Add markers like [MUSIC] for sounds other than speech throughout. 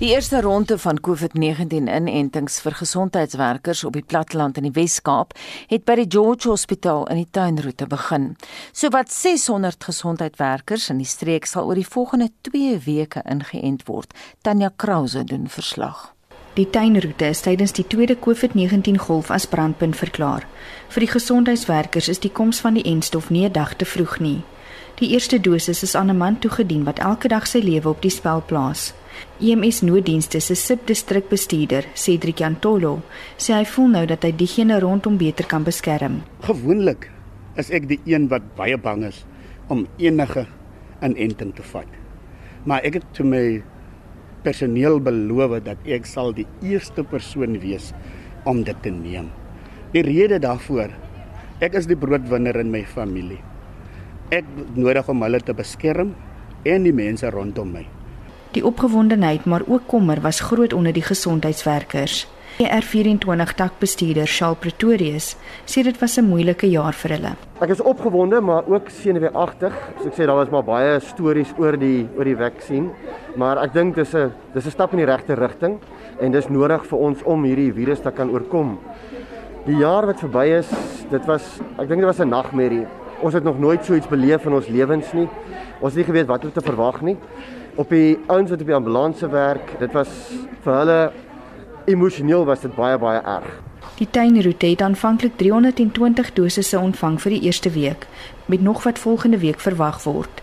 Die eerste ronde van COVID-19-inentings vir gesondheidswerkers op die platteland in die Wes-Kaap het by die George Hospitaal in die tuinroete begin. Sowat 600 gesondheidswerkers in die streek sal oor die volgende 2 weke ingeënt word. Tanya Krause doen verslag. Die tuinroete is tydens die tweede COVID-19 golf as brandpunt verklaar. Vir die gesondheidswerkers is die koms van die enstof nie 'n dag te vroeg nie. Die eerste dosis is aan 'n man toegedien wat elke dag sy lewe op die spel plaas. EMS nooddienste se subdistrikbestuurder, Cedric Antolo, sê hy voel nou dat hy diegene rondom beter kan beskerm. Gewoonlik is ek die een wat baie bang is om enige inenting te vat. Maar ek het te my personeel beloof dat ek sal die eerste persoon wees om dit te neem. Die rede daarvoor, ek is die broodwinner in my familie. Ek nodig om hulle te beskerm en die mense rondom my. Die opgewondenheid maar ook kommer was groot onder die gesondheidswerkers. ER24 takbestuurder Shaal Pretorius sê dit was 'n moeilike jaar vir hulle. Ek is opgewonde maar ook senuweeagtig. So ek sê daar was maar baie stories oor die oor die vaksin, maar ek dink dis 'n dis 'n stap in die regte rigting en dis nodig vir ons om hierdie virus te kan oorkom. Die jaar wat verby is, dit was ek dink dit was 'n nagmerrie. Ons het nog nooit so iets beleef in ons lewens nie. Ons het nie geweet wat om te verwag nie. Op die ouens wat op die ambulanse werk, dit was vir hulle emosioneel was dit baie baie erg. Die tuinroete het aanvanklik 320 dosisse ontvang vir die eerste week, met nog wat volgende week verwag word.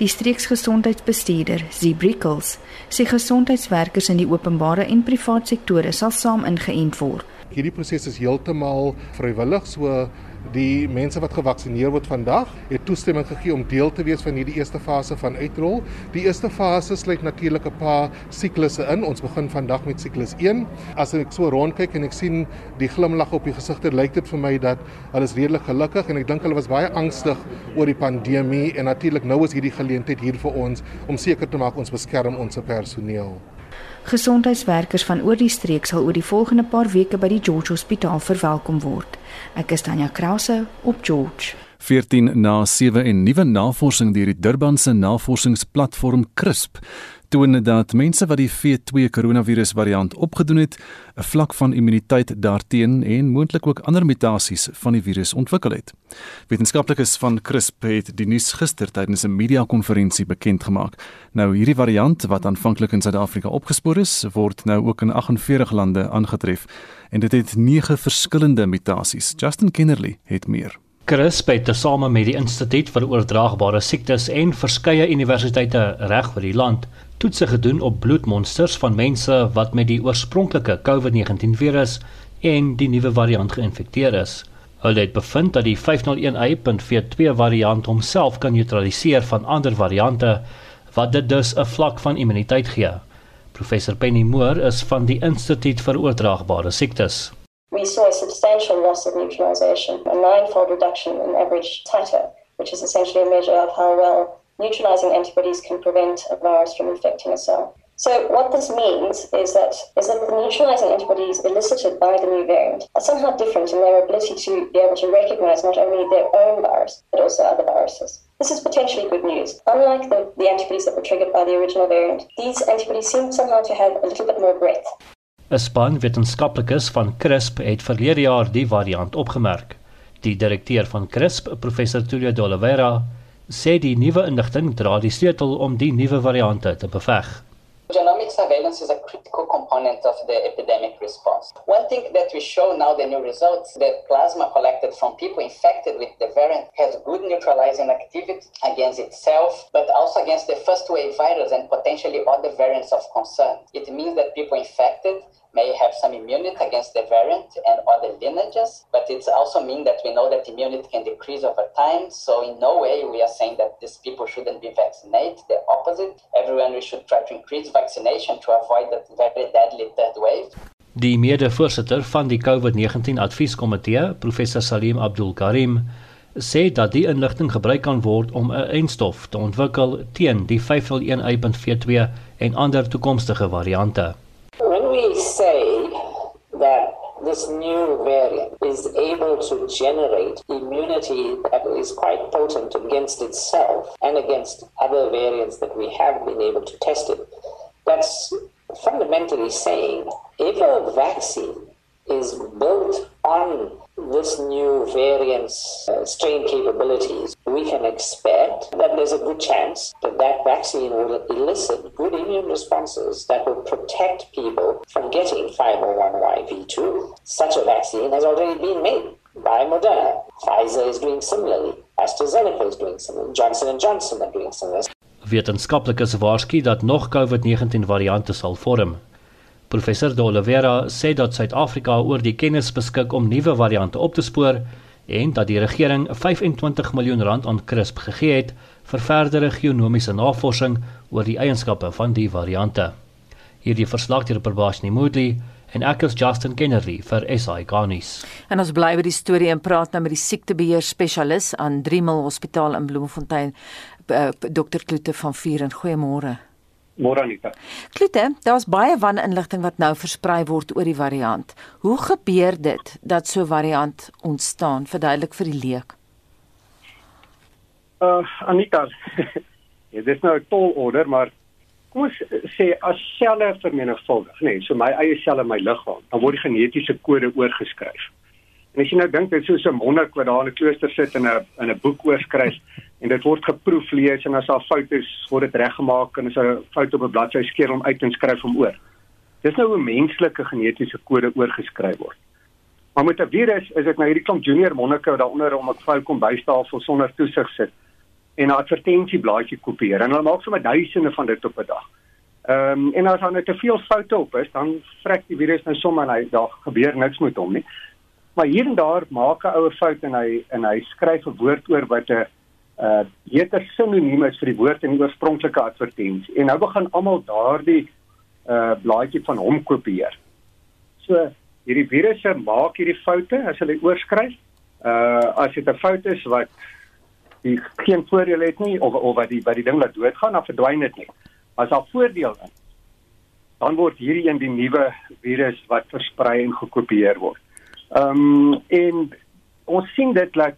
Die streeksgesondheidsbestuurder, Zibrickels, sê gesondheidswerkers in die openbare en privaat sektore sal saam ingeënt word. Hierdie proses is heeltemal vrywillig, so Die mense wat gevaksinereer word vandag het toestemming gegee om deel te wees van hierdie eerste fase van uitrol. Die eerste fase sluit natuurlik 'n paar siklusse in. Ons begin vandag met siklus 1. As ek so rondkyk en ek sien die glimlag op die gesigte, lyk dit vir my dat hulle is redelik gelukkig en ek dink hulle was baie angstig oor die pandemie en natuurlik nou is hierdie geleentheid hier vir ons om seker te maak ons beskerm ons personeel. Gesondheidswerkers van oor die streek sal oor die volgende paar weke by die George Hospitaal verwelkom word. Ek is Tanya Krause op George. 14 na 7 en nuwe navorsing deur die Durbanse navorsingsplatform CRISP toon dat mense wat die V2 koronavirus variant opgedoen het, 'n vlak van immuniteit daarteen en moontlik ook ander mutasies van die virus ontwikkel het. Wetenskaplikes van CRISP het die nuus gister tydens 'n media-konferensie bekend gemaak. Nou hierdie variant wat aanvanklik in Suid-Afrika opgespoor is, word nou ook in 48 lande aangetref en dit het 9 verskillende mutasies. Justin Kennerly het meer. CRISP het tesame met die Instituut vir Oordraagbare Siektes en verskeie universiteite reg oor die land toetse gedoen op bloedmonsters van mense wat met die oorspronklike COVID-19 virus en die nuwe variant geïnfekteer is. Hulle het bevind dat die 501Y.42 variant homself kan neutraliseer van ander variante wat dit dus 'n vlak van immuniteit gee. Professor Penny Moore is van die Instituut vir Oordraagbare Siektes. We saw a substantial loss of neutralization, a nine-fold reduction in average titer, which is essentially a measure of how well neutralizing antibodies can prevent a virus from infecting a cell. So what this means is that is that the neutralizing antibodies elicited by the new variant are somehow different in their ability to be able to recognize not only their own virus but also other viruses. This is potentially good news. Unlike the, the antibodies that were triggered by the original variant, these antibodies seem somehow to have a little bit more breadth. Span wetenskaplikes van CRISP het verlede jaar die variant opgemerk. Die direkteur van CRISP, professor Tulio de Oliveira, sê die nuwe inligting dra die sleutel om die nuwe variante te beveg. Genomic surveillance is a critical component of the epidemic response. One thing that we show now the new results, the plasma collected from people infected with the variant has good neutralizing activity against itself, but also against the first wave virus and potentially other variants of concern. It means that people infected may have some immunity against the variant and other lineages, but it also means that we know that immunity can decrease over time. So in no way we are saying that these people shouldn't be vaccinated. The opposite. Everyone we should try to increase vaccination to avoid that very deadly third wave. Die mede-voorsitter van die COVID-19 advieskomitee, professor Salim Abdul Karim, sê dat die inligting gebruik kan word om 'n enstof te ontwikkel teen die 501Y.42 en ander toekomstige variante. When we say that this new variant is able to generate immunity that is quite potent against itself and against other variants that we have been able to test it, that's fundamentally saying if a vaccine is built on this new variant's uh, strain capabilities, we can expect that there's a good chance that that vaccine will elicit good immune responses that will protect people from getting 501YV2. Such a vaccine has already been made by Moderna. Pfizer is doing similarly. AstraZeneca is doing similarly. Johnson & Johnson are doing similarly. Wetenskaplikes waarsku dat nog COVID-19 variante sal vorm. Professor De Oliveira sê dat Suid-Afrika oor die kennis beskik om nuwe variante op te spoor en dat die regering 25 miljoen rand aan CRISP gegee het vir verdere genomiese navorsing oor die eienskappe van die variante. Hierdie verslag deur Perbasni Moodley en ek is Justin Kennedy vir SI Garnis. En ons bly by die storie en praat nou met die siektebeheer spesialis aan Driemal Hospitaal in Bloemfontein, eh, Dr. Kloete van Vier en goeiemôre. Môre Anita. Kloete, daar's baie waninligting wat nou versprei word oor die variant. Hoe gebeur dit dat so 'n variant ontstaan? Verduidelik vir die leek. Uh Anita, [LAUGHS] ja, dis nou 'n tol order, maar kom ons sê as selle vermenigvuldig, nê, nee, so my eie selle in my liggaam, dan word die genetiese kode oorgeskryf. En as jy nou dink dit is so 'n monnik wat daar in 'n klooster sit en 'n in 'n boek oorskryf en dit word geproef lees en as daar foute is, word dit reggemaak en as 'n fout op 'n bladsy skeer hom uit en skryf hom oor. Dis nou 'n menslike genetiese kode oorgeskryf word. Maar met 'n virus is dit nou hierdie klomp junior monnike wat daaronder om 'n vuil kom bystafel sonder toesig sit en 'n advertensieblaadjie kopieer en hulle maak sommer duisende van dit op 'n dag. Ehm um, en as daar net te veel foute op is, dan vrek die virus nou sommer en hy daar gebeur niks met hom nie. Maar hier en daar maak 'n ouer fout en hy en hy skryf 'n woord oor wat 'n uh beter sinoniem is vir die woord in die oorspronklike advertensie. En nou begin almal daardie uh blaadjie van hom kopieer. So hierdie virusse maak hierdie foute as hulle oorskryf. Uh as dit 'n fout is wat die geen voordeel het nie of of wat die wat die ding laat doodgaan, dan verdwyn dit nie. As daar voordeel is, dan word hierdie een die nuwe virus wat versprei en gekopieer word. Ehm um, en ons sien dit dat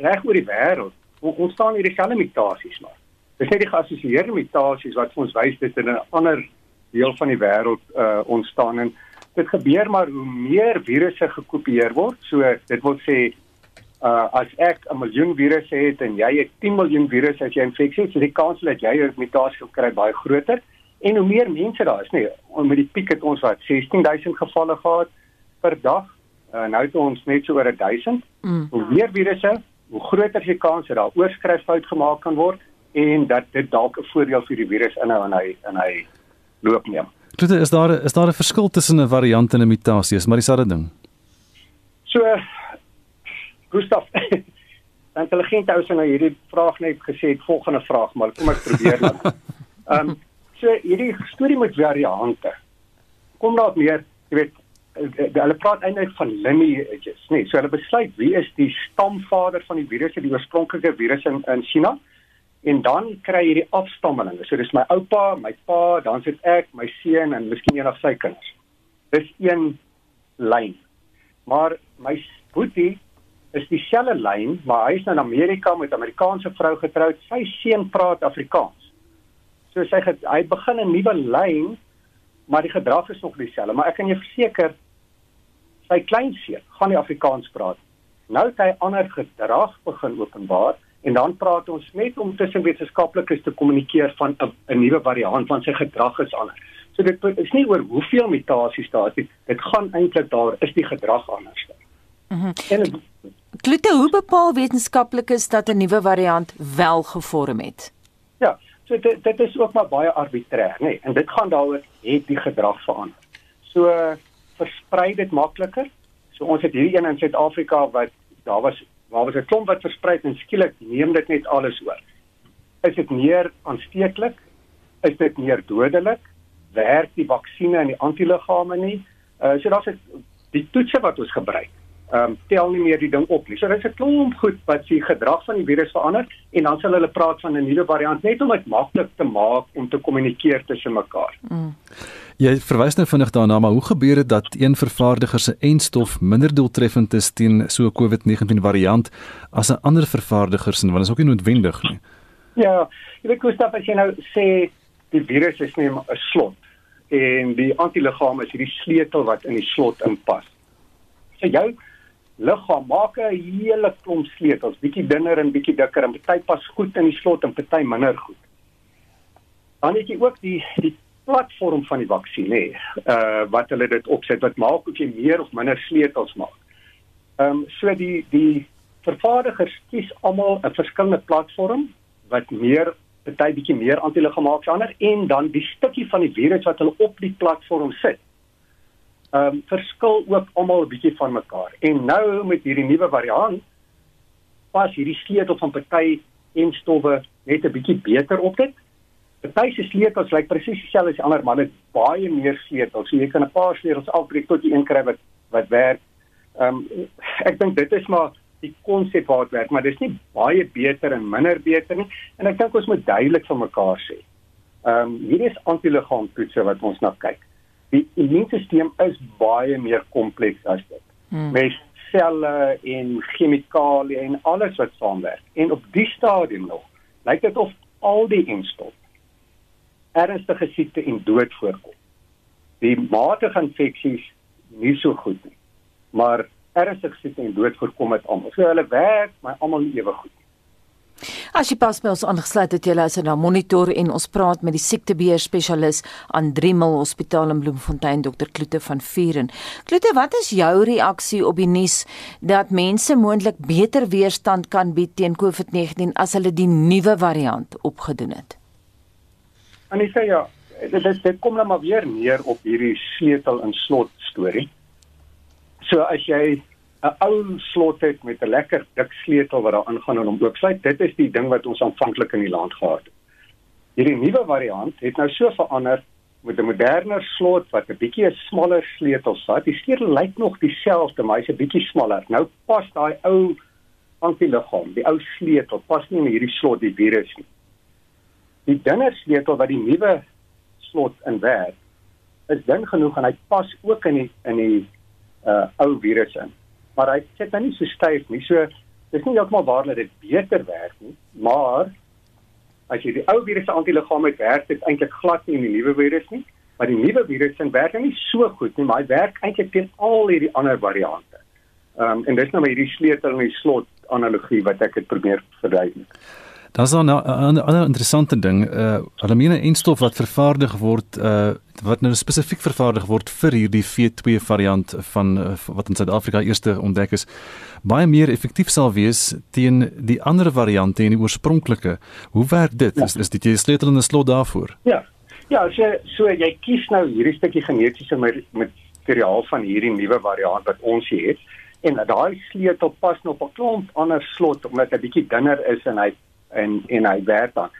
reg oor die wêreld ontstaan hierdie selfde mutasies maar. Dis net die geassosieerde mutasies wat ons wys dit in 'n ander deel van die wêreld uh ontstaan en dit gebeur maar hoe meer virusse gekopieer word. So dit wil sê uh as ek 'n miljoen virusse het en jy het 10 miljoen virusse as jy infeksie het, so die kans dat jy 'n mutasie kry baie groter en hoe meer mense daar is, nee, met die piek het ons wat 16000 gevalle gehad per dag uh, nou het ons net so oor 1000. Mm. Hoe meer virusse, hoe groter die kans dat daar oorskryffout gemaak kan word en dat dit dalk 'n voordeel vir die virus inhou en hy en hy loop neem. Dit is daar is daar 'n verskil tussen 'n variant en 'n mutasie, is maar dieselfde ding. So Gustav [LAUGHS] intelligente ou sien nou hierdie vraag net gesê het volgende vraag maar kom ek probeer dan. [LAUGHS] Ehm um, so hierdie storie met variante. Kom daar meer, jy weet hulle praat eintlik van lineages, nee, so hulle besluit wie is die stamvader van die virus, die oorspronklike virus in in China. En dan kry jy die afstammelinge. So dis my oupa, my pa, dan sit ek, my seun en miskien eendag sy kinders. Dis een lyn. Maar my boetie is dieselfde lyn, maar hy is nou in Amerika met 'n Amerikaanse vrou getroud. Sy seun praat Afrikaans. So sy het hy begin 'n nuwe lyn, maar die gedrag is nog dieselfde, maar ek kan jou verseker sy kleinseun gaan die Afrikaans praat. Nou het hy ander gedrag begin openbaar en dan praat ons net om tussen wetenskaplikes te kommunikeer van 'n nuwe variant van sy gedrag is anders. So dit is nie oor hoeveel mutasies daar is nie. Dit gaan eintlik daar is die gedrag anders. Mm Klute hoe bepaal wetenskaplikes dat 'n nuwe variant wel gevorm het? Ja, so dit dit is ook maar baie arbitrêr, nê. Nee, en dit gaan daaroor het die gedrag verander. So versprei dit makliker. So ons het hierdie een in Suid-Afrika wat daar was waar was 'n klomp wat versprei en skielik neem dit net alles oor. Is dit meer aansteeklik? Is dit meer dodelik? Werk die vaksines en die antiliggame nie? Uh so daar's die toetse wat ons gebruik ehm um, tel nie meer die ding op nie. So dit is 'n klomp goed wat die gedrag van die virus verander en dan sal hulle praat van 'n nuwe variant net om dit maklik te maak om te kommunikeer tussen mekaar. Mm. Jy verwys nou vinnig daarna, maar hoe gebeur dit dat een vervaardiger se enstof minder doeltreffend is teen so 'n COVID-19 variant as 'n ander vervaardiger se? Want dit is ook nie noodwendig nie. Ja, jy weet Gustav, as jy nou sê die virus is nie 'n slot en die antiliggaam is hierdie sleutel wat in die slot inpas. So jou liggaam maak 'n hele klomp sleutels, bietjie dunner en bietjie dikker en party pas goed in die slot en party minder goed. Dan het jy ook die die platform van die vaksin hè, uh wat hulle dit opset wat maak of jy meer of minder sleutels maak. Ehm um, so die die vervaardigers kies almal 'n verskillende platform wat meer party bietjie meer antiliggaam maak as ander en dan die stukkie van die virus wat hulle op die platform sit ehm um, verskil ook almal 'n bietjie van mekaar. En nou met hierdie nuwe variant pas hierdie sleutel van party en stowwe net 'n bietjie beter op dit. Party se sleutels lyk presies dieselfde as die ander, maar dit baie meer sleutels. So jy kan 'n paar sleutels afbreek tot jy een kry wat wat werk. Ehm um, ek dink dit is maar die konsep waar dit werk, maar dis nie baie beter en minder beter nie. En ek dink ons moet duidelik vir mekaar sê. Ehm um, hierdie is antiliggaamtoetse wat ons na kyk die immuunstelsel is baie meer kompleks as dit. Hmm. Met selle en chemikalieë en alles wat saamwerk. En op die stadium nog, lyk dit of al die instop ernstige siekte en dood voorkom. Die matige infeksies nie so goed nie. Maar ernstige siekte en dood voorkom dit almal. So hulle werk, maar almal nie ewe goed. As jy pas by ons aangesluit het, jy luister na Monitor en ons praat met die siektebeheer spesialis aan Driemal Hospitaal in Bloemfontein, Dr. Kloete van Vuren. Kloete, wat is jou reaksie op die nuus dat mense moontlik beter weerstand kan bied teen COVID-19 as hulle die nuwe variant opgedoen het? En ek sê ja, dit dit, dit kom nou maar weer neer op hierdie sleutel en slot storie. So as jy 'n ou slot het met 'n lekker dik sleutel wat daar ingaan en hom oopsluit. Dit is die ding wat ons aanvanklik in die land gehad het. Hierdie nuwe variant het nou so verander met 'n moderner slot wat 'n bietjie 'n smaller sleutel het. Die sleutel lyk nog dieselfde, maar hy's 'n bietjie smaller. Nou pas daai ou antiliggaam, die ou sleutel pas nie in hierdie slot die virus nie. Die dunner sleutel wat die nuwe slot in werk is dun genoeg en hy pas ook in die in die uh ou virus in maar hy sit nou nie so styf nie. So dis nie heeltemal waar dat dit beter werk nie, maar as jy die ou virus se antiliggaam het, werk dit eintlik glad nie in die nuwe virus nie. Maar die nuwe virus se werk nie so goed nie, maar hy werk eintlik teen al hierdie ander variante. Ehm um, en dis nou maar hierdie sleutel en die slot analogie wat ek het probeer verduidelik. Daar's 'n ander interessante ding, uh hulle meen 'n enstof wat vervaardig word uh wat nou spesifiek vervaardig word vir hierdie V2 variant van uh, wat in Suid-Afrika eerste ontdek is, baie meer effektief sal wees teen die ander variante en die oorspronklike. Hoe werk dit? Ja. Is, is dit jy sleutel in 'n slot daarvoor? Ja. Ja, so so jy kies nou hierdie stukkie genetiese materiaal van hierdie nuwe variant wat ons hier het en daai sleutel pas nog op 'n klomp ander slot omdat hy bietjie dunner is en hy en en hy werk dan.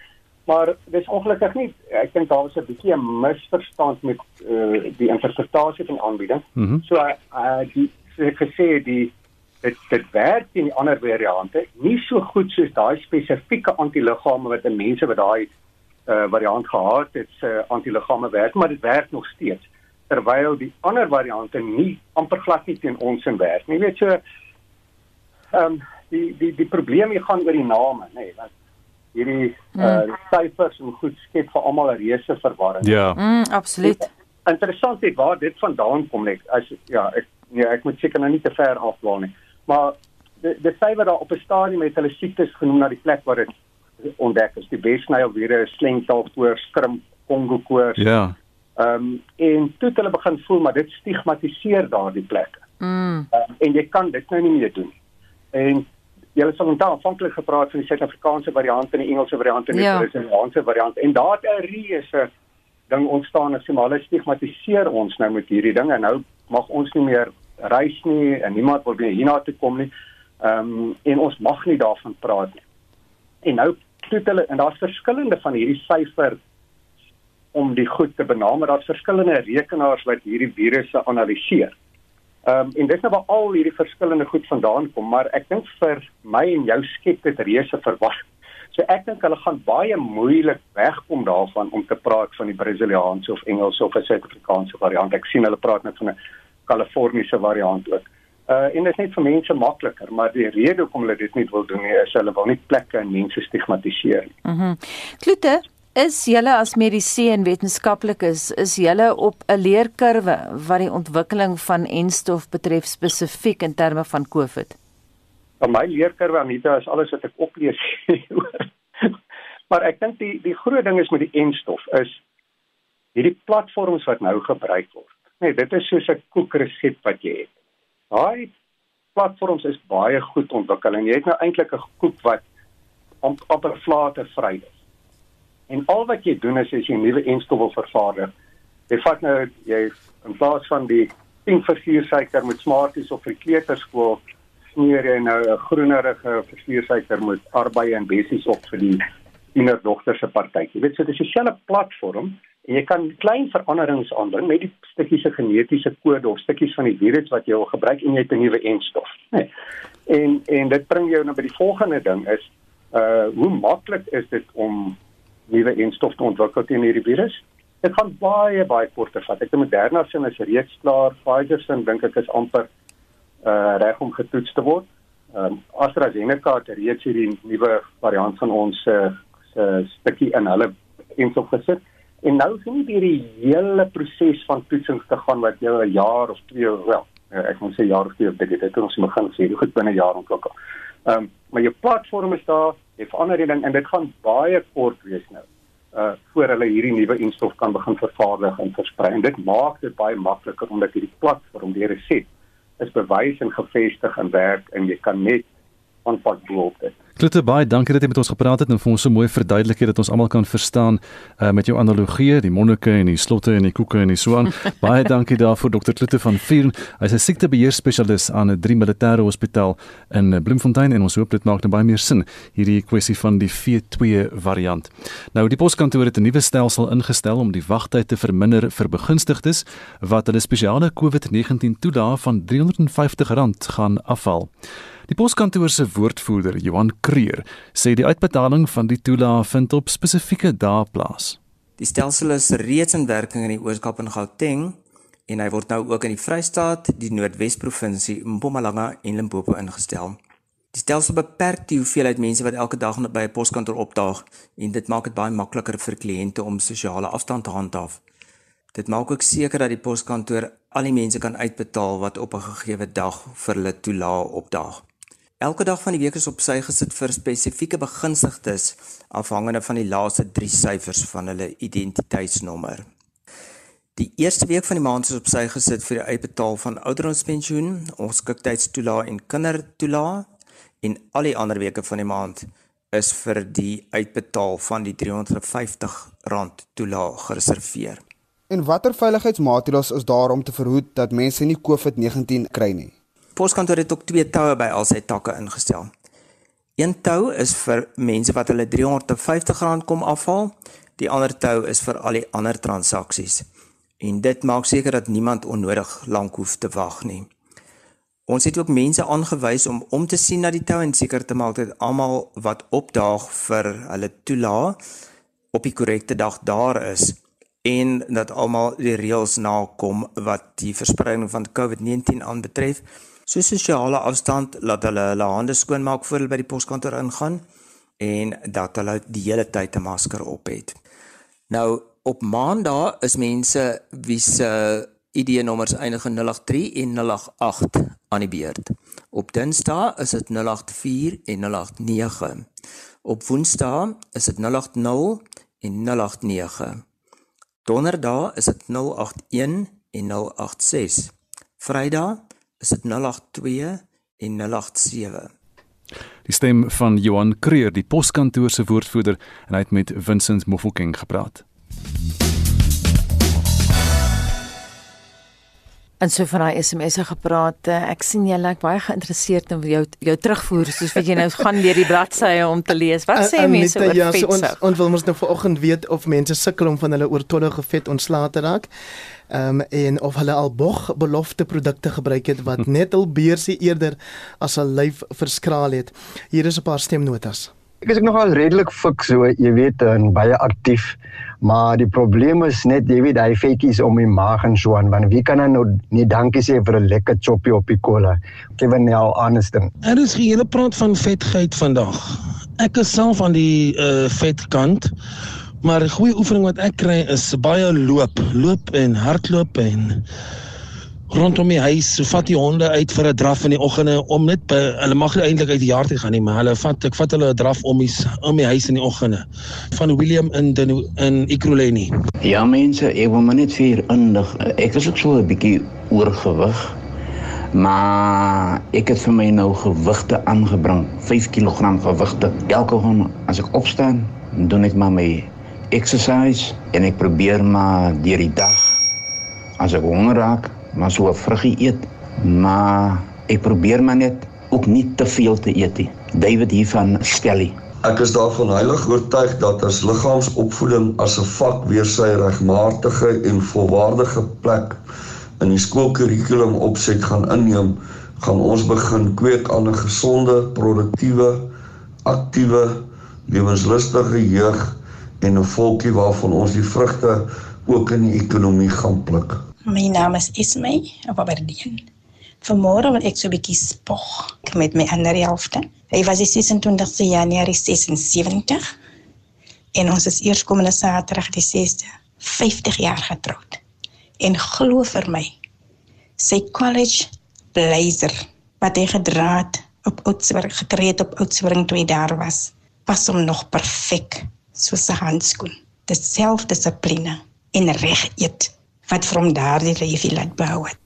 Maar dis ongelukkig nie ek dink daar was 'n bietjie 'n misverstand met uh, die interpretasie van aanbieding. Mm -hmm. So uh die so ek gesê die dit dit werk in die ander variante nie so goed soos daai spesifieke antiliggame wat in mense wat daai uh variant gehad het se uh, antiliggame werk, maar dit werk nog steeds terwyl die ander variante nie amper glad nie teen ons in werk nie. Jy weet so ehm um, die die die probleem hier gaan oor die name, nê, nee, want hierdie mm. uh syfers en goed skep vir almal 'n reuse verwarring. Ja. Mm, absoluut. Interessant is waar dit vandaan kom net as ja, ek nee, ek moet seker nou nie te ver afdwaal nie. Maar die die syfer daar op 'n stadium het hulle siektes genoem na die plek waar dit ontdek is. Die West-Nile virus, slengtaalkoors, skrimp, Kongo koors. Ja. Ehm um, en toe het hulle begin voel maar dit stigmatiseer daardie plekke. Mm. Um, en jy kan dit nou nie meer doen nie. En Julle het onthou aanvanklik gepraat van die Suid-Afrikaanse variant en die Engelse variant en die ja. Brasiliaanse variant en daar het 'n reuse ding ontstaan as jy maar hulle stigmatiseer ons nou met hierdie ding en nou mag ons nie meer reis nie en niemand wil weer hiernatoe kom nie. Ehm um, en ons mag nie daarvan praat nie. En nou het hulle en daar's verskillende van hierdie syfer om die goed te benaam, maar daar's verskillende rekenaars wat hierdie virusse analiseer. Ehm um, en dis nou waar al hierdie verskillende goed vandaan kom, maar ek dink vir my en jou skep dit reuse verwagting. So ek dink hulle gaan baie moeilik wegkom daarvan om te praat van die Brasiliaanse of Engelse of Suid-Afrikaanse variant. Ek sien hulle praat net van 'n Kaliforniese variant ook. Uh en dit is net vir mense makliker, maar die rede hoekom hulle dit nie wil doen nie is hulle wil nie plekke en mense stigmatiseer nie. Mhm. Mm Klute, Is julle as medisy en wetenskaplikes is julle op 'n leerkurwe wat die ontwikkeling van enstof betref spesifiek in terme van COVID? Van my leerkurwe Anita is alles wat ek oplees. [LAUGHS] maar ek dink die die groot ding is met die enstof is hierdie platforms wat nou gebruik word. Nee, dit is soos 'n koekresep wat jy het. Daai platforms is baie goed ontwikkel en jy het nou eintlik 'n koek wat amper vlaate vry is. En al wat jy doen is as jy 'n nuwe enstof wil vervaardig, jy vat nou jy in plaas van die 10 versiersuiker met smarties of vir kleuterskool smeer jy nou 'n groenerige versiersuiker met arbei en bessies op vir die kinderdogter se partytjie. Jy weet so dit is 'n selfe platform en jy kan klein veranderings aanbring met die stukkies se genetiese kode of stukkies van die virus wat jy wil gebruik en jy het 'n nuwe enstof. Nee. En en dit bring jou nou by die volgende ding is uh hoe maklik is dit om nuwe enstof te ontwikkel teen hierdie virus. Dit gaan baie baie korter vat. Ek dink Moderna se is reeds klaar. Pfizer se dink ek is amper uh reg om getoets te word. Ehm um, AstraZeneca het reeds hierdie nuwe variant van ons uh, se stukkie in hulle enstof gesit. En nou sien jy hierdie hele proses van toetsings te gaan wat jou 'n jaar of twee wel, ek moet sê jaar of twee dit het ons begin sê, goed binne jaar ontwikkel. Ehm um, maar jou platform is daar, jy verander die ding en dit gaan baie kort wees nou. Uh voor hulle hierdie nuwe instof kan begin vervaardig en versprei. En dit maak dit baie makliker omdat hierdie platform, die resept is bewys en gevestig en werk en jy kan net aanpak bo op dit. Klute baie dankie dat jy met ons gepraat het en vir ons so mooi verduidelik het dat ons almal kan verstaan uh, met jou analogie, die monnike en die slotte en die koeke en die so aan. [LAUGHS] baie dankie daarvoor Dr. Klute van Vier. Hy's 'n siektebeheer spesialis aan 'n drie militêre hospitaal in eh, Bloemfontein en ons hoop dit maak nou baie meer sin hierdie kwessie van die V2 variant. Nou die poskantoor het 'n nuwe stelsel ingestel om die wagtyd te verminder vir begunstigdes wat hulle spesiale COVID-19 toelaag van R350 gaan afhaal. Die poskantoor se woordvoerder, Johan Kreer, sê die uitbetaling van die toelaag vind op spesifieke dae plaas. Die stelsel is reeds in werking in die Oos-Kaap en Gauteng en hy word nou ook in die Vrystaat, die Noordwes-provinsie, Mpumalanga en Limpopo ingestel. Die stelsel beperk die hoeveelheid mense wat elke dag by 'n poskantoor opdaag en dit maak dit baie makliker vir kliënte om sosiale afstand te handhaaf. Dit maak ook seker dat die poskantoor al die mense kan uitbetaal wat op 'n gegeewe dag vir hulle toelaag opdaag. Elke dag van die week is op sy gesit vir spesifieke begunstigdes afhangende van die laaste 3 syfers van hulle identiteitsnommer. Die eerste week van die maand is op sy gesit vir die uitbetaal van ouderdomspensioen, ongeskiktheidstoelaag en kindertoelaag en al die ander weke van die maand is vir die uitbetaal van die R350 toelaag gereserveer. En watter veiligheidsmaatreëls is daar om te verhoed dat mense nie COVID-19 kry nie? Poskantoor het ook twee toue by al sy takke ingestel. Een tou is vir mense wat hulle R350 kom afhaal. Die ander tou is vir al die ander transaksies. En dit maak seker dat niemand onnodig lank hoef te wag nie. Ons het ook mense aangewys om om te sien na die tou en seker te maak dat almal wat opdaag vir hulle toelaat op die korrekte dag daar is en dat almal die reëls nakom wat die verspreiding van COVID-19 aanbetref so sosiale afstand laat hulle hulle hande skoon maak voor hulle by die poskantoor ingaan en dat hulle die hele tyd 'n masker op het. Nou op maandag is mense wie se ID-nommers eindig in 083 en 088 aan die beurt. Op Dinsdag is dit 084 en 089. Op Woensdag is dit 080 en 089. Donderdag is dit 081 en 086. Vrydag is dit 082 en 087. Die stem van Johan Kreer, die poskantoor se woordvoerder, en hy het met Vincent Mofokeng gepraat. En so van daai SMS'e gepraat. Eh, ek sien jy lyk baie geïnteresseerd in jou jou terugvoer soos wat jy nou [LAUGHS] gaan deur die bladsye om te lees. Wat sê uh, mense oor ja, vet? Ons ons wil mos nou vanoggend weet of mense sukkel om van hulle oortollige vet ontslae te raak. Ehm um, en of hulle al bog belofte produkte gebruik het wat net al beursie eerder as 'n lyf verskraal het. Hier is 'n paar stemnotas. Ek is nogal redelik fik so, jy weet, en baie aktief. Maar die probleem is net jy weet hy feetjies om die maag en so aan, want wie kan nou nie dankie sê vir 'n lekker choppie op die kolle. Kevin nou anderste. Er is hele praat van vetgeit vandag. Ek is self aan die uh vetkant. Maar 'n goeie oefening wat ek kry is baie loop, loop en hardloop en rondom die huis. So vat die honde uit vir 'n draf in die oggende om net by hulle mag nie eintlik uit die jaar te gaan nie, maar hulle vat ek vat hulle 'n draf om die om die huis in die oggende. Van William in den in Ikroleni. Ja mense, ek wil maar net vir indig. Ek is ook so 'n bietjie oorgewig. Maar ek het vir my nou gewigte aangebring, 5 kg gewigte. Elke oggend as ek opstaan, doen ek maar my exercise en ek probeer maar deur die dag as ek honger raak, maar so 'n vruggie eet, maar ek probeer maar net ook nie te veel te eet nie. David hier van Stelly. Ek is daarvan heilig oortuig dat as liggaamsopvoeding as 'n vak weer sy regmatige en volwaardige plek in die skoolkurrikulum opset gaan inneem, gaan ons begin kweek aan 'n gesonde, produktiewe, aktiewe, lewenslustige jeug en 'n volkie waarvan ons die vrugte ook in die ekonomie gaan pluk. My naam is Ismay Ababardien. Vanmôre wil ek so 'n bietjie spog met my ander helfte. Hy was die 26 Januarie 76 en ons is eers komende Saterdag die 6de 50 jaar getroud. En glo vir my, sy college blazer wat hy gedra het op Oudtshoorn gekry het op Oudtshoorn toe hy daar was, pas hom nog perfek soos 'n handskoen. Dit selfdissipline en reg eet wat vir hom daardie lewe laat behou het.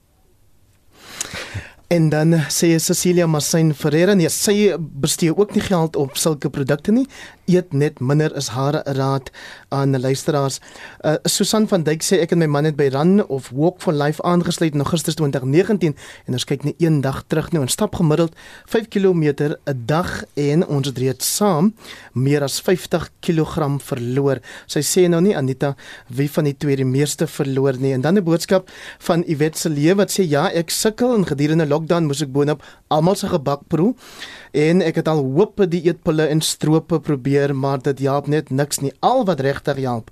En dan sê Cecilia Marsin Ferreira nee, sy bestee ook nie geld op sulke produkte nie. Eet net minder is haar raad aan luisteraars. Uh, Susan van Dijk sê ek en my man het by Run of Walk for Life aangesluit in Augustus 2019 en ons kyk net een dag terug nou en stap gemiddeld 5 km 'n dag en ons het reeds saam meer as 50 kg verloor. Sy sê nou nie Anita wie van die twee die meeste verloor nie. En dan 'n boodskap van Iwet se lewe wat sê ja, ek sukkel in gedurende lockdown moes ek boonop almal se gebak proe en ek het al hoop die eetpille en strope probeer maar dit help net niks nie. Al wat regtig help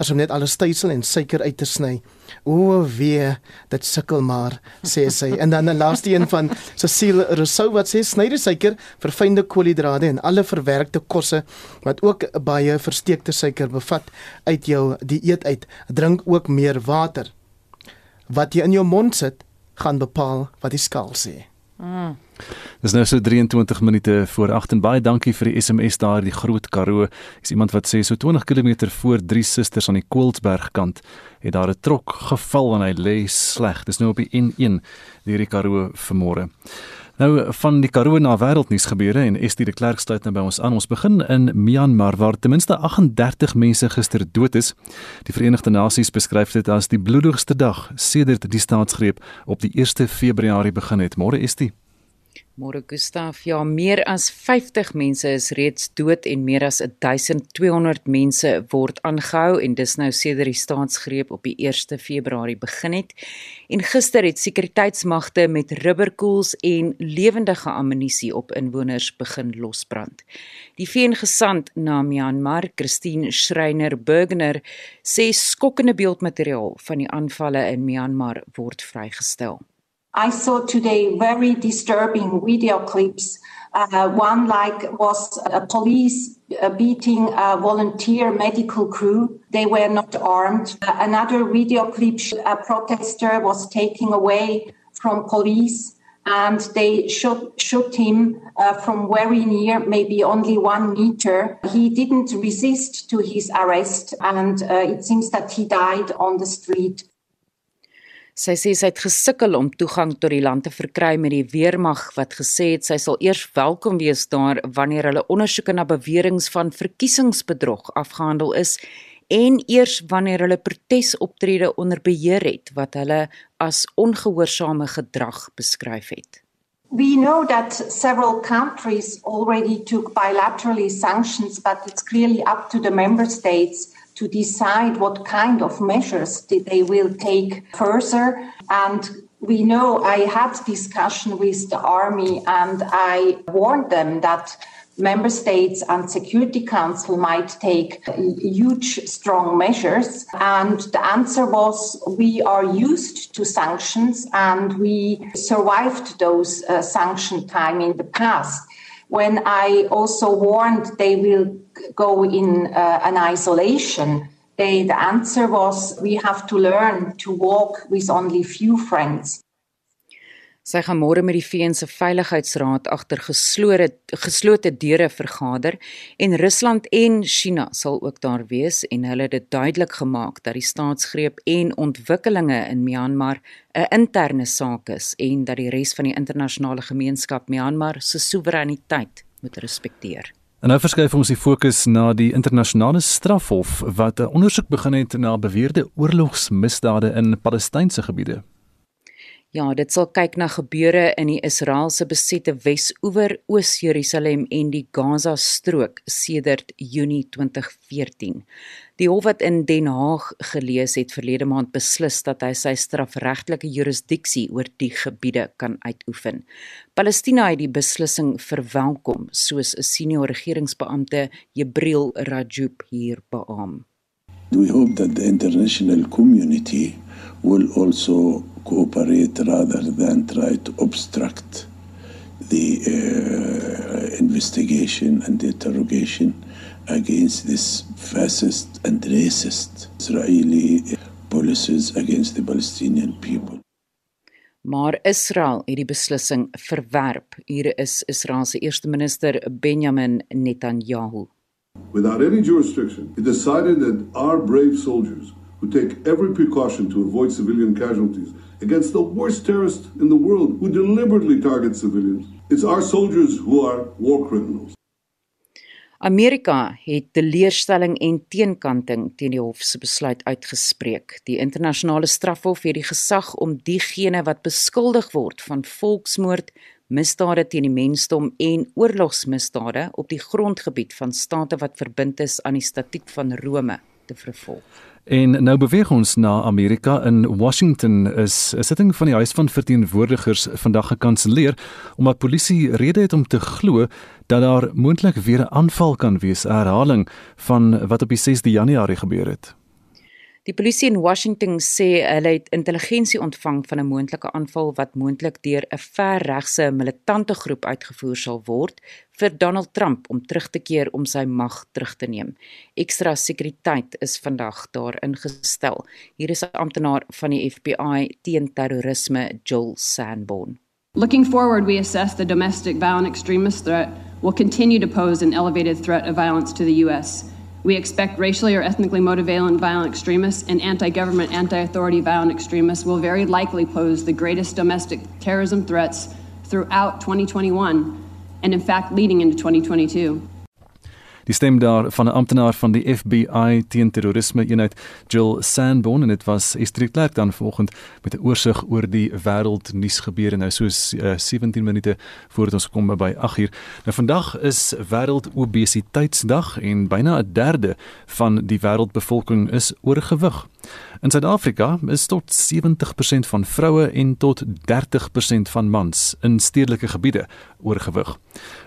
is om net alles stysel en suiker uit te sny. O wee dit sukkel maar sê sy. En dan 'n laaste een van Cecile Rousseau wat sê sny die suiker verfynde koolhidrate en alle verwerkte kosse wat ook baie versteekte suiker bevat uit jou dieet uit. Drink ook meer water. Wat jy in jou mond sit gaan bepaal wat die skaal sê. Mm. Dis nou so 23 minute voor 8 en baie dankie vir die SMS daar die Groot Karoo. Is iemand wat sê so 20 km voor Drie Susters aan die Koelsberg kant het daar 'n trok geval en hy lê sleg. Dis nou op die N1 deur die Karoo vanmôre. Nou van die Karoo na wêreldnuus gebeure en Estie de Klerk sluit nou by ons aan. Ons begin in Myanmar waar ten minste 38 mense gister dood is. Die Verenigde Nasies beskryf dit as die bloedigste dag sedert die staatsgreep op die 1 Februarie begin het. Môre Estie Môre Gustaf, ja, meer as 50 mense is reeds dood en meer as 1200 mense word aangehou en dis nou sedert die staatsgreep op die 1 Februarie begin het. En gister het sekuriteitsmagte met rubberkoels en lewendige ammunisie op inwoners begin losbrand. Die VN-gesant na Myanmar, Christine Schreiner Burgener, sê skokkende beeldmateriaal van die aanvalle in Myanmar word vrygestel. I saw today very disturbing video clips. Uh, one like was a police uh, beating a volunteer medical crew. They were not armed. Uh, another video clip, a protester was taken away from police and they shot, shot him uh, from very near, maybe only one meter. He didn't resist to his arrest and uh, it seems that he died on the street. Sy sê sy het gesukkel om toegang tot die land te verkry met die weermag wat gesê het sy sal eers welkom wees daar wanneer hulle ondersoeke na beweringe van verkiesingsbedrog afgehandel is en eers wanneer hulle protesoptrede onder beheer het wat hulle as ongehoorsame gedrag beskryf het. We know that several countries already took bilaterally sanctions but it's clearly up to the member states to decide what kind of measures they will take further. And we know I had discussion with the army and I warned them that member states and security council might take huge strong measures and the answer was we are used to sanctions and we survived those uh, sanction time in the past when I also warned they will go in uh, an isolation, they, the answer was we have to learn to walk with only few friends. Sy gaan môre met die VN se Veiligheidsraad agter geslote geslote deure vergader en Rusland en China sal ook daar wees en hulle het dit duidelik gemaak dat die staatsgreep en ontwikkelinge in Myanmar 'n interne saak is en dat die res van die internasionale gemeenskap Myanmar se soewereiniteit moet respekteer. En nou verskuif ons die fokus na die internasionale strafhof wat 'n ondersoek begin het na beweerde oorlogsmisdade in Palestynse gebiede. Ja, dit sal kyk na gebeure in die Israeliese besette Wes-oewer, Oos-Jerusalem en die Gaza-strook sedert Junie 2014. Die hof wat in Den Haag gelees het verlede maand beslis dat hy sy strafregtelike jurisdiksie oor die gebiede kan uitoefen. Palestina het die beslissing verwelkom, soos 'n senior regeringsbeampte, Jibril Rajoub hier beamoen. We hope that the international community will also cooperate rather than try to obstruct the uh, investigation and the interrogation against this fascist and racist Israeli policies against the Palestinian people. Maar Israel het die beslissing verwerp. Hier is Israel se eerste minister Benjamin Netanyahu. Without any jurisdiction, it decided that our brave soldiers who take every precaution to avoid civilian casualties against the worst terrorist in the world who deliberately target civilians. It's our soldiers who are war criminals. Amerika het teleurstelling en teenkanting teen die hof se besluit uitgespreek. Die internasionale strafhof het die gesag om diegene wat beskuldig word van volksmoord, misdade teen die mensdom en oorlogsmisdade op die grondgebied van state wat verbind is aan die Statuut van Rome te vervolg. En nou beweeg ons na Amerika in Washington is 'n sitting van die Huis van Verteenwoordigers vandag gekanselleer omdat polisie rede het om te glo dat daar moontlik weer 'n aanval kan wees, 'n herhaling van wat op die 6de Januarie gebeur het. Die polisie in Washington sê hulle het intelligensie ontvang van 'n moontlike aanval wat moontlik deur 'n verregse militante groep uitgevoer sal word vir Donald Trump om terug te keer om sy mag terug te neem. Ekstra sekuriteit is vandag daar ingestel. Hier is 'n amptenaar van die FBI teen terrorisme, Joel Sanborn. Looking forward, we assess the domestic violent extremist threat will continue to pose an elevated threat of violence to the U.S. We expect racially or ethnically motivated violent extremists and anti government, anti authority violent extremists will very likely pose the greatest domestic terrorism threats throughout 2021 and, in fact, leading into 2022. Die stem daar van 'n amptenaar van die FBI teen terrorisme eenheid, Jill Sanborn en dit was Estrid Clerk dan vanoggend met 'n oorsig oor die wêreld nuusgebeure nou soos uh, 17 minute voordat ons kom by 8uur. Nou vandag is wêreld obesiteitsdag en byna 'n derde van die wêreldbevolking is oorgewig. In Suid-Afrika is tot 70% van vroue en tot 30% van mans in stedelike gebiede oorgewig.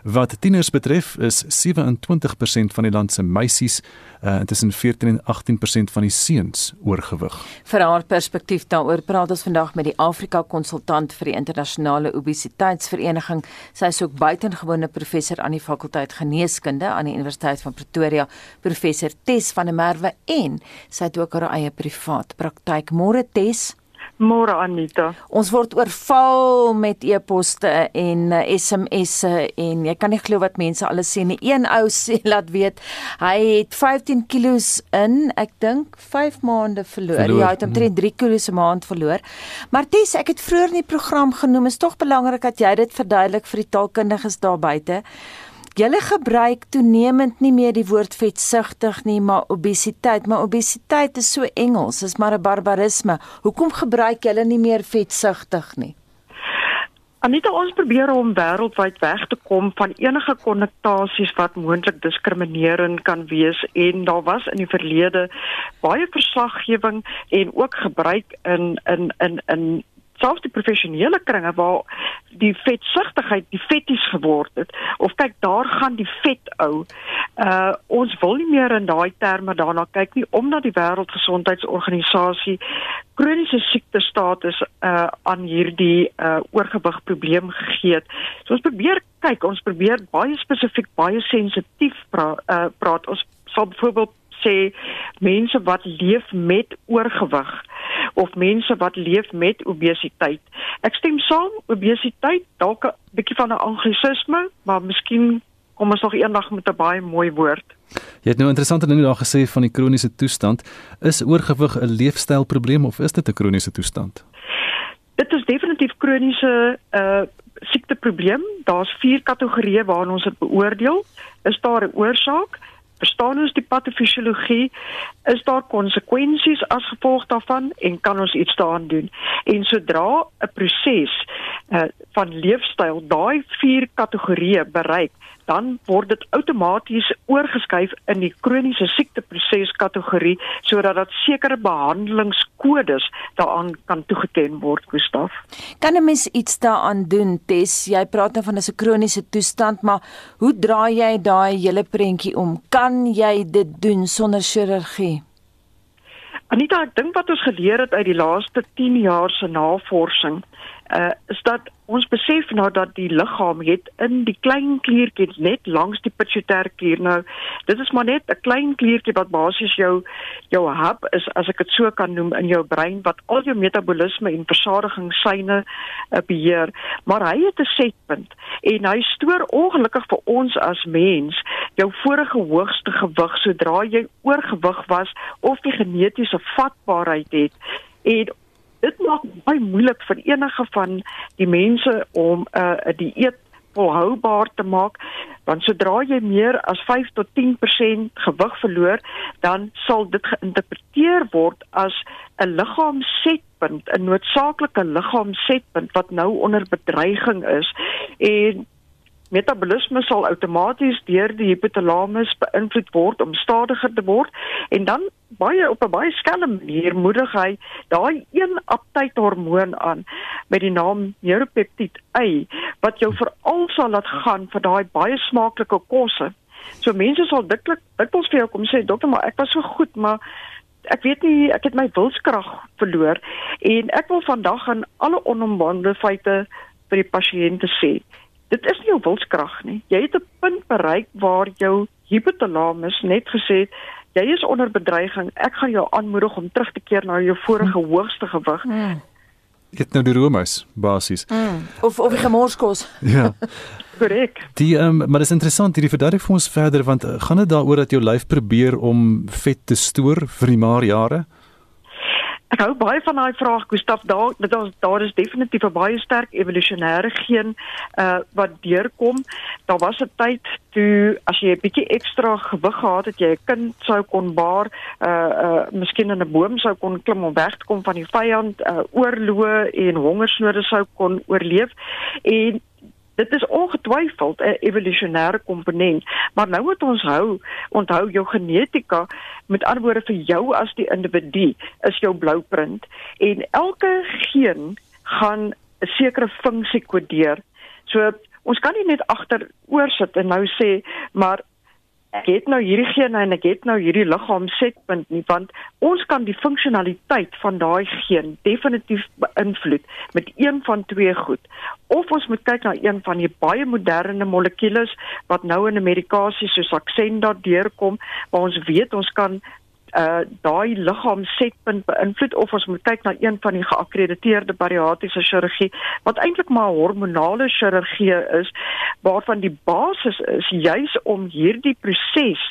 Wat tieners betref, is 27% van die land se meisies uh, tussen 14 en 18% van die seuns oorgewig. Vir haar perspektief daaroor praat ons vandag met die Afrika konsultant vir die internasionale obesiteitsvereniging. Sy is ook buitengewone professor aan die fakulteit geneeskunde aan die Universiteit van Pretoria, professor Tes van der Merwe en sy het ook haar eie privaat praktyk. Môre Tes. Môre Anita. Ons word oorval met e-poste en uh, SMS'e en jy kan nie glo wat mense alles sê nie. Een ou [LAUGHS] sê laat weet hy het 15 kg in, ek dink 5 maande verloor. verloor. Ja, hy het omtrent 3 kg se maand verloor. Maar Ties, ek het vroeër in die program genoem, is tog belangrik dat jy dit verduidelik vir die taalkundiges daar buite. Julle gebruik toenemend nie meer die woord vetsugtig nie, maar obesiteit, maar obesiteit is so Engels, is maar 'n barbarisme. Hoekom gebruik julle nie meer vetsugtig nie? Anita, ons probeer om wêreldwyd weg te kom van enige konnotasies wat moontlik diskriminerend kan wees en daar was in die verlede baie verslaggewing en ook gebruik in in in in selfs die professionele kringe waar die vetsigtigheid die fetties geword het of kyk daar gaan die vet ou. Uh ons wil nie meer in daai terme daarna kyk nie omdat die wêreldgesondheidsorganisasie kroniese siekte status uh aan hierdie uh oorgewig probleem gegee het. So ons probeer kyk, ons probeer baie spesifiek, baie sensitief pra, uh praat. Ons sal byvoorbeeld sê mense wat leef met oorgewig of mense wat leef met obesiteit. Ek stem saam, obesiteit dalk 'n bietjie van 'n anglisisme, maar miskien kom ons nog eendag met 'n baie mooi woord. Jy het nou interessante ding daar gesê van die kroniese toestand. Is oorgewig 'n leefstylprobleem of is dit 'n kroniese toestand? Dit is definitief kroniese uh siekteprobleem. Daar's vier kategorieë waarna ons dit beoordeel. Is daar 'n oorsaak? Verstaan ons die patofisiologie? Is daar konsekwensies as gevolg daarvan en kan ons iets daaraan doen? En sodra 'n proses uh, van leefstyl daai vier kategorieë bereik, dan word dit outomaties oorgeskuif in die kroniese siekteproses kategorie sodat dat sekere behandelingskodes daaraan kan toegeken word, Gustaf. Kan 'n mens iets daaraan doen? Tes, jy praat nou van 'n kroniese toestand, maar hoe draai jy daai hele prentjie om? Kan jy dit doen sonder chirurgie? Anita, ek dink wat ons geleer het uit die laaste 10 jaar se navorsing, uh, is dat ons besef nou dat die liggaam het in die klein kliertjies net langs die pituitêre klier. Nou dit is maar net 'n klein kliertjie wat basies jou jou hub is as ek dit so kan noem in jou brein wat al jou metabolisme en versadigingsyne uh, beheer. Maar hy het 'n setpunt en hy stoor ongelukkig vir ons as mens jou vorige hoogste gewig sodra jy oorgewig was of die genetiese vatbaarheid het en dit maak baie moeilik vir enige van die mense om 'n uh, dieet volhoubaar te maak want sodra jy meer as 5 tot 10% gewig verloor dan sal dit geïnterpreteer word as 'n liggaamsetpunt 'n noodsaaklike liggaamsetpunt wat nou onder bedreiging is. En metabolisme sal outomaties deur die hypothalamus beïnvloed word om stadiger te word. En dan baie op 'n baie skelm manier moedig hy daai een aptythormoon aan met die naam neuropeptide A wat jou veral sal laat gaan vir daai baie smaaklike kosse. So mense sal diklik dikwels vir jou kom sê dokter maar ek was so goed maar ek weet nie ek het my wilskrag verloor en ek wil vandag aan alle onomwonde feite vir die pasiënte sê dit is nie jou wilskrag nie. Jy het 'n punt bereik waar jou hypothalamus net gesê het jy is onder bedreiging. Ek gaan jou aanmoedig om terug te keer na jou vorige hm. hoogste gewig. Hm. Dit nou die Romeis basies. Hm. Of of die gemorskos. [LAUGHS] ja. Korrek. Die um, maar dit is interessant hierdie verduidelik vir ons verder want uh, gaan dit daaroor dat jou lyf probeer om vet te stoor vir die maar jare? Ek hou baie van daai vraag Gustaf. Daar dit is daar is definitief 'n baie sterk evolusionêre geen uh wat deurkom. Daar was 'n tyd toe as jy 'n bietjie ekstra gewig gehad het, jy 'n kind sou kon baar, uh uh miskien in 'n boom sou kon klim om weg te kom van die vyand, uh oorloë en hongersnode sou kon oorleef. En Dit is ongetwyfeld 'n evolusionêre komponent, maar nou moet ons hou, onthou jou genetika, met ander woorde vir jou as die individu, is jou blueprint en elke geen gaan 'n sekere funksie kodeer. So ons kan nie net agteroor sit en nou sê, maar ek het nou hierdie gene en ek het nou hierdie liggaam setpunt nie want ons kan die funksionaliteit van daai geen definitief beïnvloed met een van twee goed. Of ons moet kyk na een van die baie moderne molekules wat nou in 'n medikasie soos Saxenda deurkom waar ons weet ons kan uh daai liggaamsetpunt beïnvloed of ons moet kyk na een van die geakkrediteerde bariatriese chirurgie wat eintlik maar hormonale chirurgie is waarvan die basis is juis om hierdie proses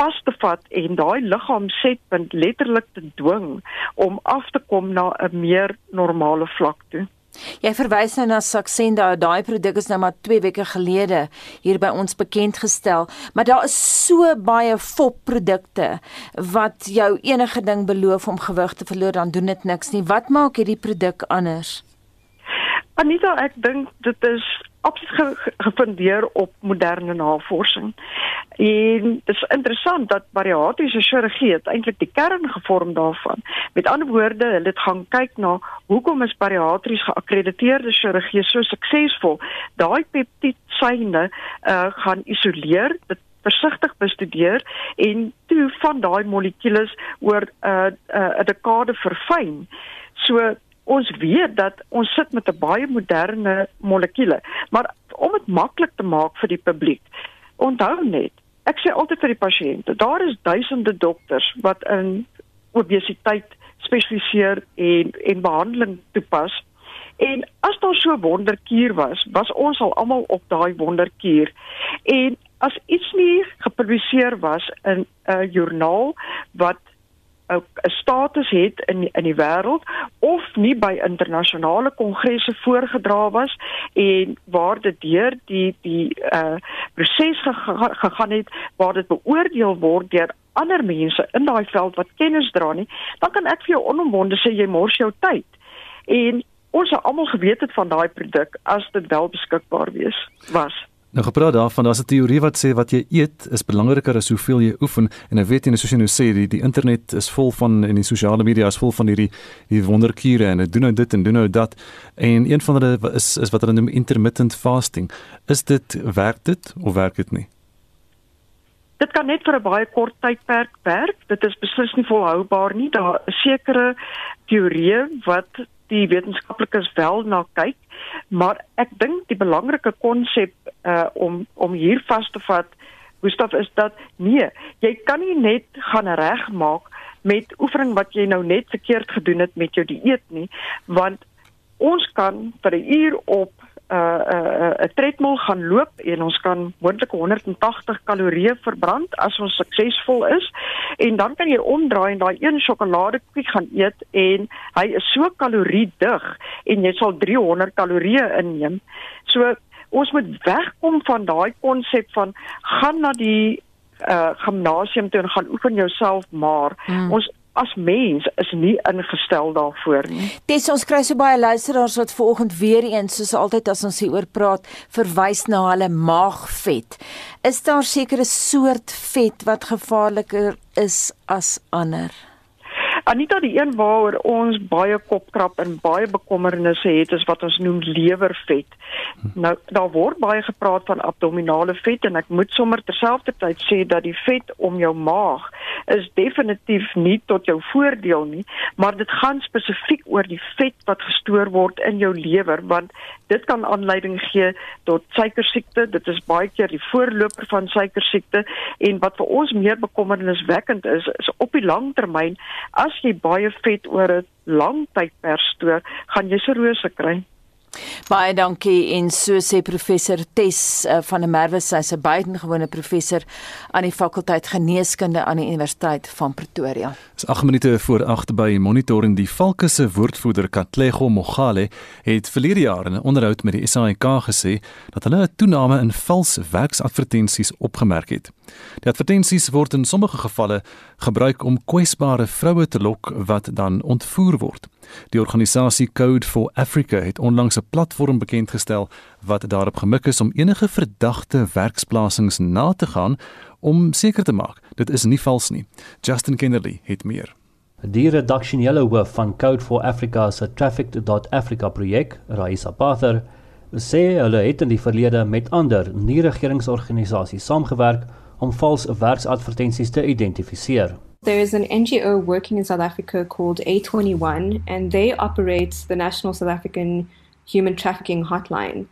vas te vat en daai liggaamsetpunt letterlik te dwing om af te kom na 'n meer normale vlak toe. Jy verwys nou na Saxenda, daai produk is nou maar 2 weke gelede hier by ons bekend gestel, maar daar is so baie fopprodukte wat jou enige ding beloof om gewig te verloor, dan doen dit niks nie. Wat maak hierdie produk anders? Anita, ek dink dit is absoluut ge gefundeer op moderne navorsing. En dit is interessant dat bariatriese chirurgie eintlik die kern gevorm daarvan. Met ander woorde, hulle het gaan kyk na hoekom is bariatries geakkrediteerde chirurgie so suksesvol. Daai peptidsyne uh gaan isoleer, dit versigtig bestudeer en toe van daai molekules oor 'n uh, 'n uh, dekade verfyn So ons weet dat ons sit met 'n baie moderne molekuule, maar om dit maklik te maak vir die publiek. Onthou net, ek sê altyd vir die pasiënte, daar is duisende dokters wat in obesiteit spesialiseer en en behandeling toepas. En as daar so wonderkuur was, was ons al almal op daai wonderkuur. En as iets nie gepubliseer was in 'n joernaal wat 'n status het in in die wêreld of nie by internasionale kongresse voorgedra was en waar dit deur die die uh proses gega gegaan het waar dit beoordeel word deur ander mense in daai veld wat kennis dra nie, dan kan ek vir jou onomwonde sê jy mors jou tyd. En ons het almal geweet het van daai produk as dit wel beskikbaar wees was. Nou gepraat daarvan, daar's 'n teorie wat sê wat jy eet is belangriker as hoeveel jy oefen en ek weet jy soos jy nou sê die die internet is vol van en die sosiale media is vol van hierdie die wonderkure en dit doen nou dit en doen nou dat en een van hulle is is wat hulle noem intermittent fasting. Is dit werk dit of werk dit nie? Dit kan net vir 'n baie kort tydperk werk. Dit is beslis nie volhoubaar nie. Daar sekere teorieë wat die wetenskaplikes wel na kyk, maar ek dink die belangrike konsep uh om om hier vas te vat, Gustaf is dat nee, jy kan nie net gaan regmaak met oefening wat jy nou net verkeerd gedoen het met jou dieet nie, want ons kan vir 'n uur op 'n uh, 'n uh, 'n tredmil gaan loop en ons kan moontlik 180 kalorieë verbrand as ons suksesvol is en dan kan jy omdraai en daai een sjokoladekoek gaan eet en hy is so kaloriedig en jy sal 300 kalorieë inneem. So ons moet wegkom van daai konsep van gaan na die uh gimnasium toe en gaan oefen jouself maar hmm. ons as mens is nie ingestel daarvoor nie. Dis ons kry so baie luisteraars wat vanoggend weer eens soos altyd as ons hieroor praat, verwys na hulle maagvet. Is daar sekere soort vet wat gevaarliker is as ander? Anita die een waaroor ons baie kopkrap en baie bekommernisse het is wat ons noem lewervet. Nou daar word baie gepraat van abdominale vet en ek moet sommer terselfdertyd sê dat die vet om jou maag is definitief nie tot jou voordeel nie, maar dit gaan spesifiek oor die vet wat gestoor word in jou lewer want dit kan aanleiding gee tot suikersiekte. Dit is baie keer die voorloper van suikersiekte en wat vir ons meer bekommerniswekkend is, is op die lang termyn as jy baie vet oor 'n lang tydperk stoor, gaan jy cirrose kry. Baie dankie en so sê professor Tes uh, van der Merwe sy is 'n buitengewone professor aan die fakulteit geneeskunde aan die Universiteit van Pretoria. Dis 8 minute voor 8 by monitoring die Valke se woordvoerder Katlego Mogale het verlede jaar in 'n onderhoud met die SAIK gesê dat hulle 'n toename in vals werksadvertensies opgemerk het. Die advertensies word in sommige gevalle gebruik om kwesbare vroue te lok wat dan ontvoer word. Die organisasie Code for Africa het onlangs 'n platform bekend gestel wat daarop gemik is om enige verdagte werksplasings na te gaan om seker te maak dit is nie vals nie. Justin Kennerly het meer. Die redaksionele hoof van Code for Africa se Traffic.Africa projek, Raisa Pather, sê hulle het in die verlede met ander nie-regeringsorganisasies saamgewerk om vals werksadvertensies te identifiseer. There is an NGO working in South Africa called A21, and they operate the National South African Human Trafficking Hotline.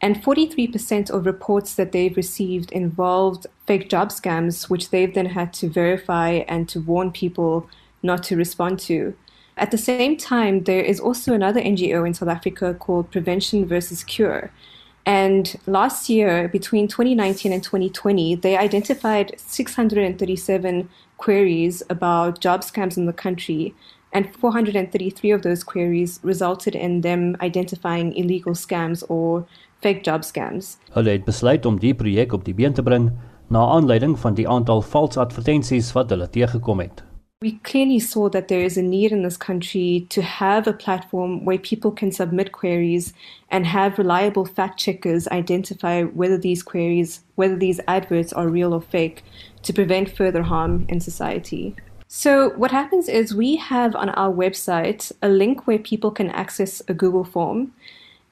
And 43% of reports that they've received involved fake job scams, which they've then had to verify and to warn people not to respond to. At the same time, there is also another NGO in South Africa called Prevention versus Cure. And last year, between 2019 and 2020, they identified 637 queries about job scams in the country. And 433 of those queries resulted in them identifying illegal scams or fake job scams. Hulle het besluit om die projek op die been te bring na aanleiding van die aantal valse advertensies wat hulle teëgekom het. We clearly saw that there is a need in this country to have a platform where people can submit queries and have reliable fact checkers identify whether these queries, whether these adverts are real or fake to prevent further harm in society. So, what happens is we have on our website a link where people can access a Google form.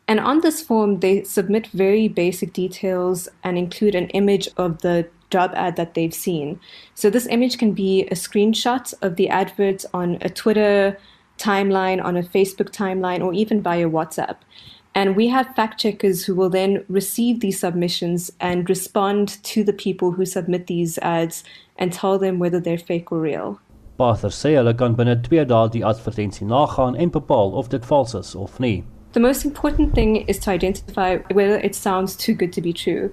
And on this form, they submit very basic details and include an image of the job ad that they've seen. So this image can be a screenshot of the advert on a Twitter timeline, on a Facebook timeline, or even via WhatsApp. And we have fact checkers who will then receive these submissions and respond to the people who submit these ads and tell them whether they're fake or real. Pather sê hulle kan binne 2 dae die advertensie nagaan en bepaal of dit vals is of nie. The most important thing is to identify whether it sounds too good to be true.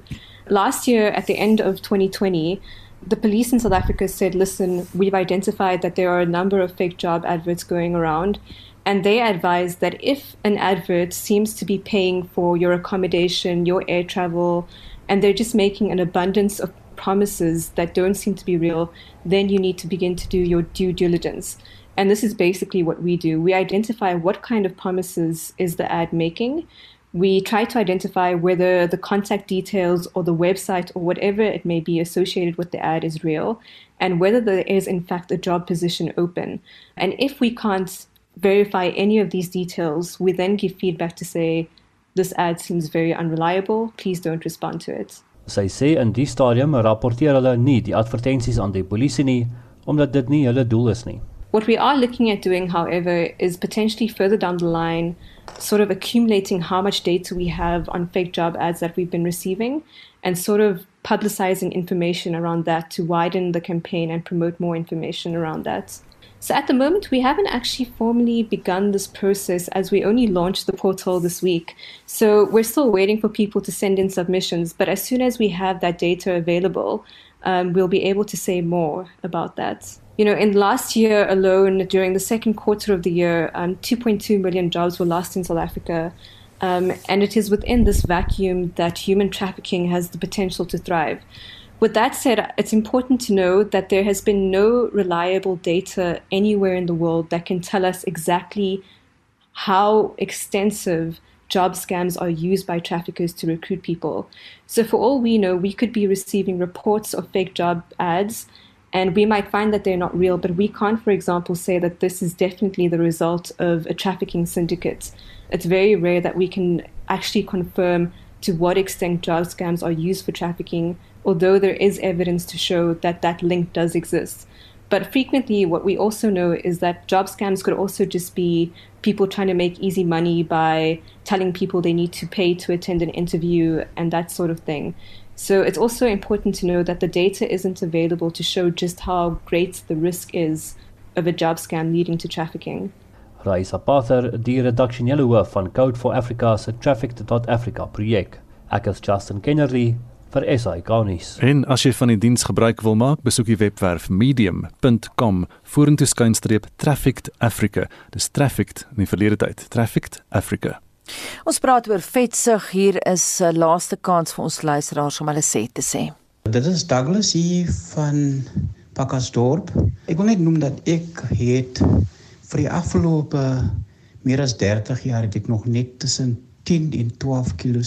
Last year, at the end of 2020, the police in South Africa said, listen, we've identified that there are a number of fake job adverts going around. And they advise that if an advert seems to be paying for your accommodation, your air travel, and they're just making an abundance of promises that don't seem to be real, then you need to begin to do your due diligence. And this is basically what we do. We identify what kind of promises is the ad making. We try to identify whether the contact details or the website or whatever it may be associated with the ad is real and whether there is in fact a job position open. And if we can't verify any of these details, we then give feedback to say, this ad seems very unreliable, please don't respond to it. Sy sê in die stadium rapporteer hulle nie die advertensies aan die polisie nie omdat dit nie hulle doel is nie. What we are looking at doing, however, is potentially further down the line, sort of accumulating how much data we have on fake job ads that we've been receiving and sort of publicizing information around that to widen the campaign and promote more information around that. So at the moment, we haven't actually formally begun this process as we only launched the portal this week. So we're still waiting for people to send in submissions. But as soon as we have that data available, um, we'll be able to say more about that. You know, in last year alone, during the second quarter of the year, um, 2.2 million jobs were lost in South Africa. Um, and it is within this vacuum that human trafficking has the potential to thrive. With that said, it's important to know that there has been no reliable data anywhere in the world that can tell us exactly how extensive job scams are used by traffickers to recruit people. So, for all we know, we could be receiving reports of fake job ads, and we might find that they're not real, but we can't, for example, say that this is definitely the result of a trafficking syndicate. It's very rare that we can actually confirm to what extent job scams are used for trafficking although there is evidence to show that that link does exist. But frequently, what we also know is that job scams could also just be people trying to make easy money by telling people they need to pay to attend an interview and that sort of thing. So it's also important to know that the data isn't available to show just how great the risk is of a job scam leading to trafficking. Raisa Pather, die redaksionele hoof van Code for Africa se Trafficked.Africa projek. Ek is Justin Kennerly vir SAK nuus. En as jy van die diens gebruik wil maak, besoek die webwerf medium.com vorentoe skynstreep trafficked africa. Dis trafficked in die verlede tyd, trafficked africa. Ons praat oor vetsug hier is 'n uh, laaste kans vir ons luisteraars om hulle sê te sê. Dit is Douglas hier van Pakasdorp. Ek wil net noem dat ek het vir die afgelope meer as 30 jaar het ek nog net tussen 10 en 12 kg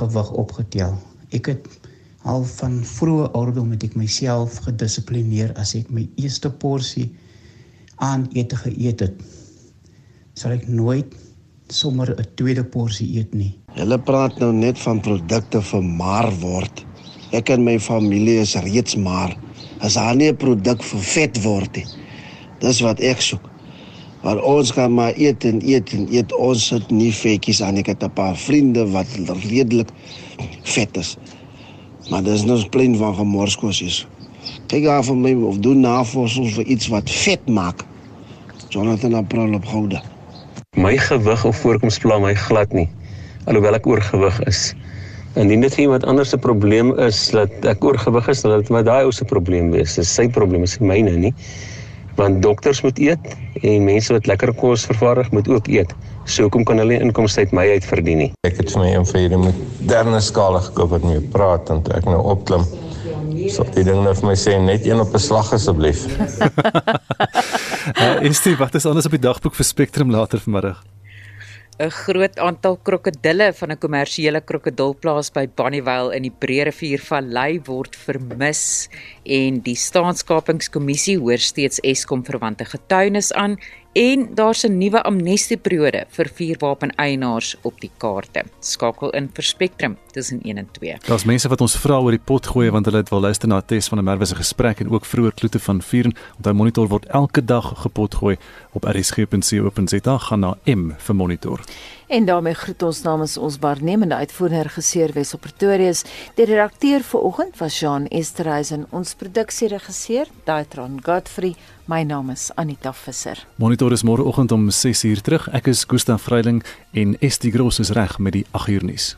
gewig opgetel. Ek het al van vroeë ouderdom het ek myself gedissiplineer as ek my eerste porsie aan ete geëet het. Sal ek nooit sommer 'n tweede porsie eet nie. Hulle praat nou net van produkte vir maar word. Ek en my familie is reeds maar. As daar nie 'n produk vir vet word nie. Dis wat ek soek. Maar ons kan maar eet en eet en eet. Ons sit nie vetjies aan. Ek het 'n paar vriende wat redelik vet is. Maar dis nou 'n plein van gemorskosies. Kyk af vir my of doen navorsing vir iets wat vet maak. Jonathan April op Gouda. My gewig of voorkoms pla my glad nie. Alhoewel ek oorgewig is. Indien dit iemand anders se probleem is dat ek oorgewig is, dan dit maar daai ou se probleem wees. Dis sy probleem, is nie myne nie. Want dokters moet eet en mense wat lekker kos vervaardig moet ook eet. So hoekom kan hulle inkomste uit my uit verdien nie? Ek het vir my een van hierdie moderne skale gekoop wat mee praat en toe ek nou opklim. So die ding net vir my sê net een op 'n slag asseblief. [LAUGHS] uh, en Steve, wat is anders op die dagboek vir Spectrum later vanmiddag? 'n groot aantal krokodille van 'n kommersiële krokodilplaas by Bonnievale in die Breë Rivier Vallei word vermis en die staatskapingskommissie hoor steeds Eskom verwante getuienis aan en daar's 'n nuwe amnestieperiode vir vuurwapeneienaars op die kaarte. Skakel in vir Spectrum tussen 1 en 2. Daar's mense wat ons vra oor die pot gooi want hulle het wil luister na 'n tes van 'n Merwe se gesprek en ook vroeër kloete van vuur. Onthou monitor word elke dag gepot gooi op rsg.co.za gaan na M vir monitor. En daarmee groet ons namens ons waarnemende uitvoerende regisseur Wes op Pretorius. Die redakteur vir oggend was Jean Esterhuizen, ons produksieregisseur Daitron Godfrey. My naam is Anita Visser. Monitor is môre oggend om 6uur terug. Ek is Gustaf Vreiling en Estie Gross is reg met die 8uur nuus.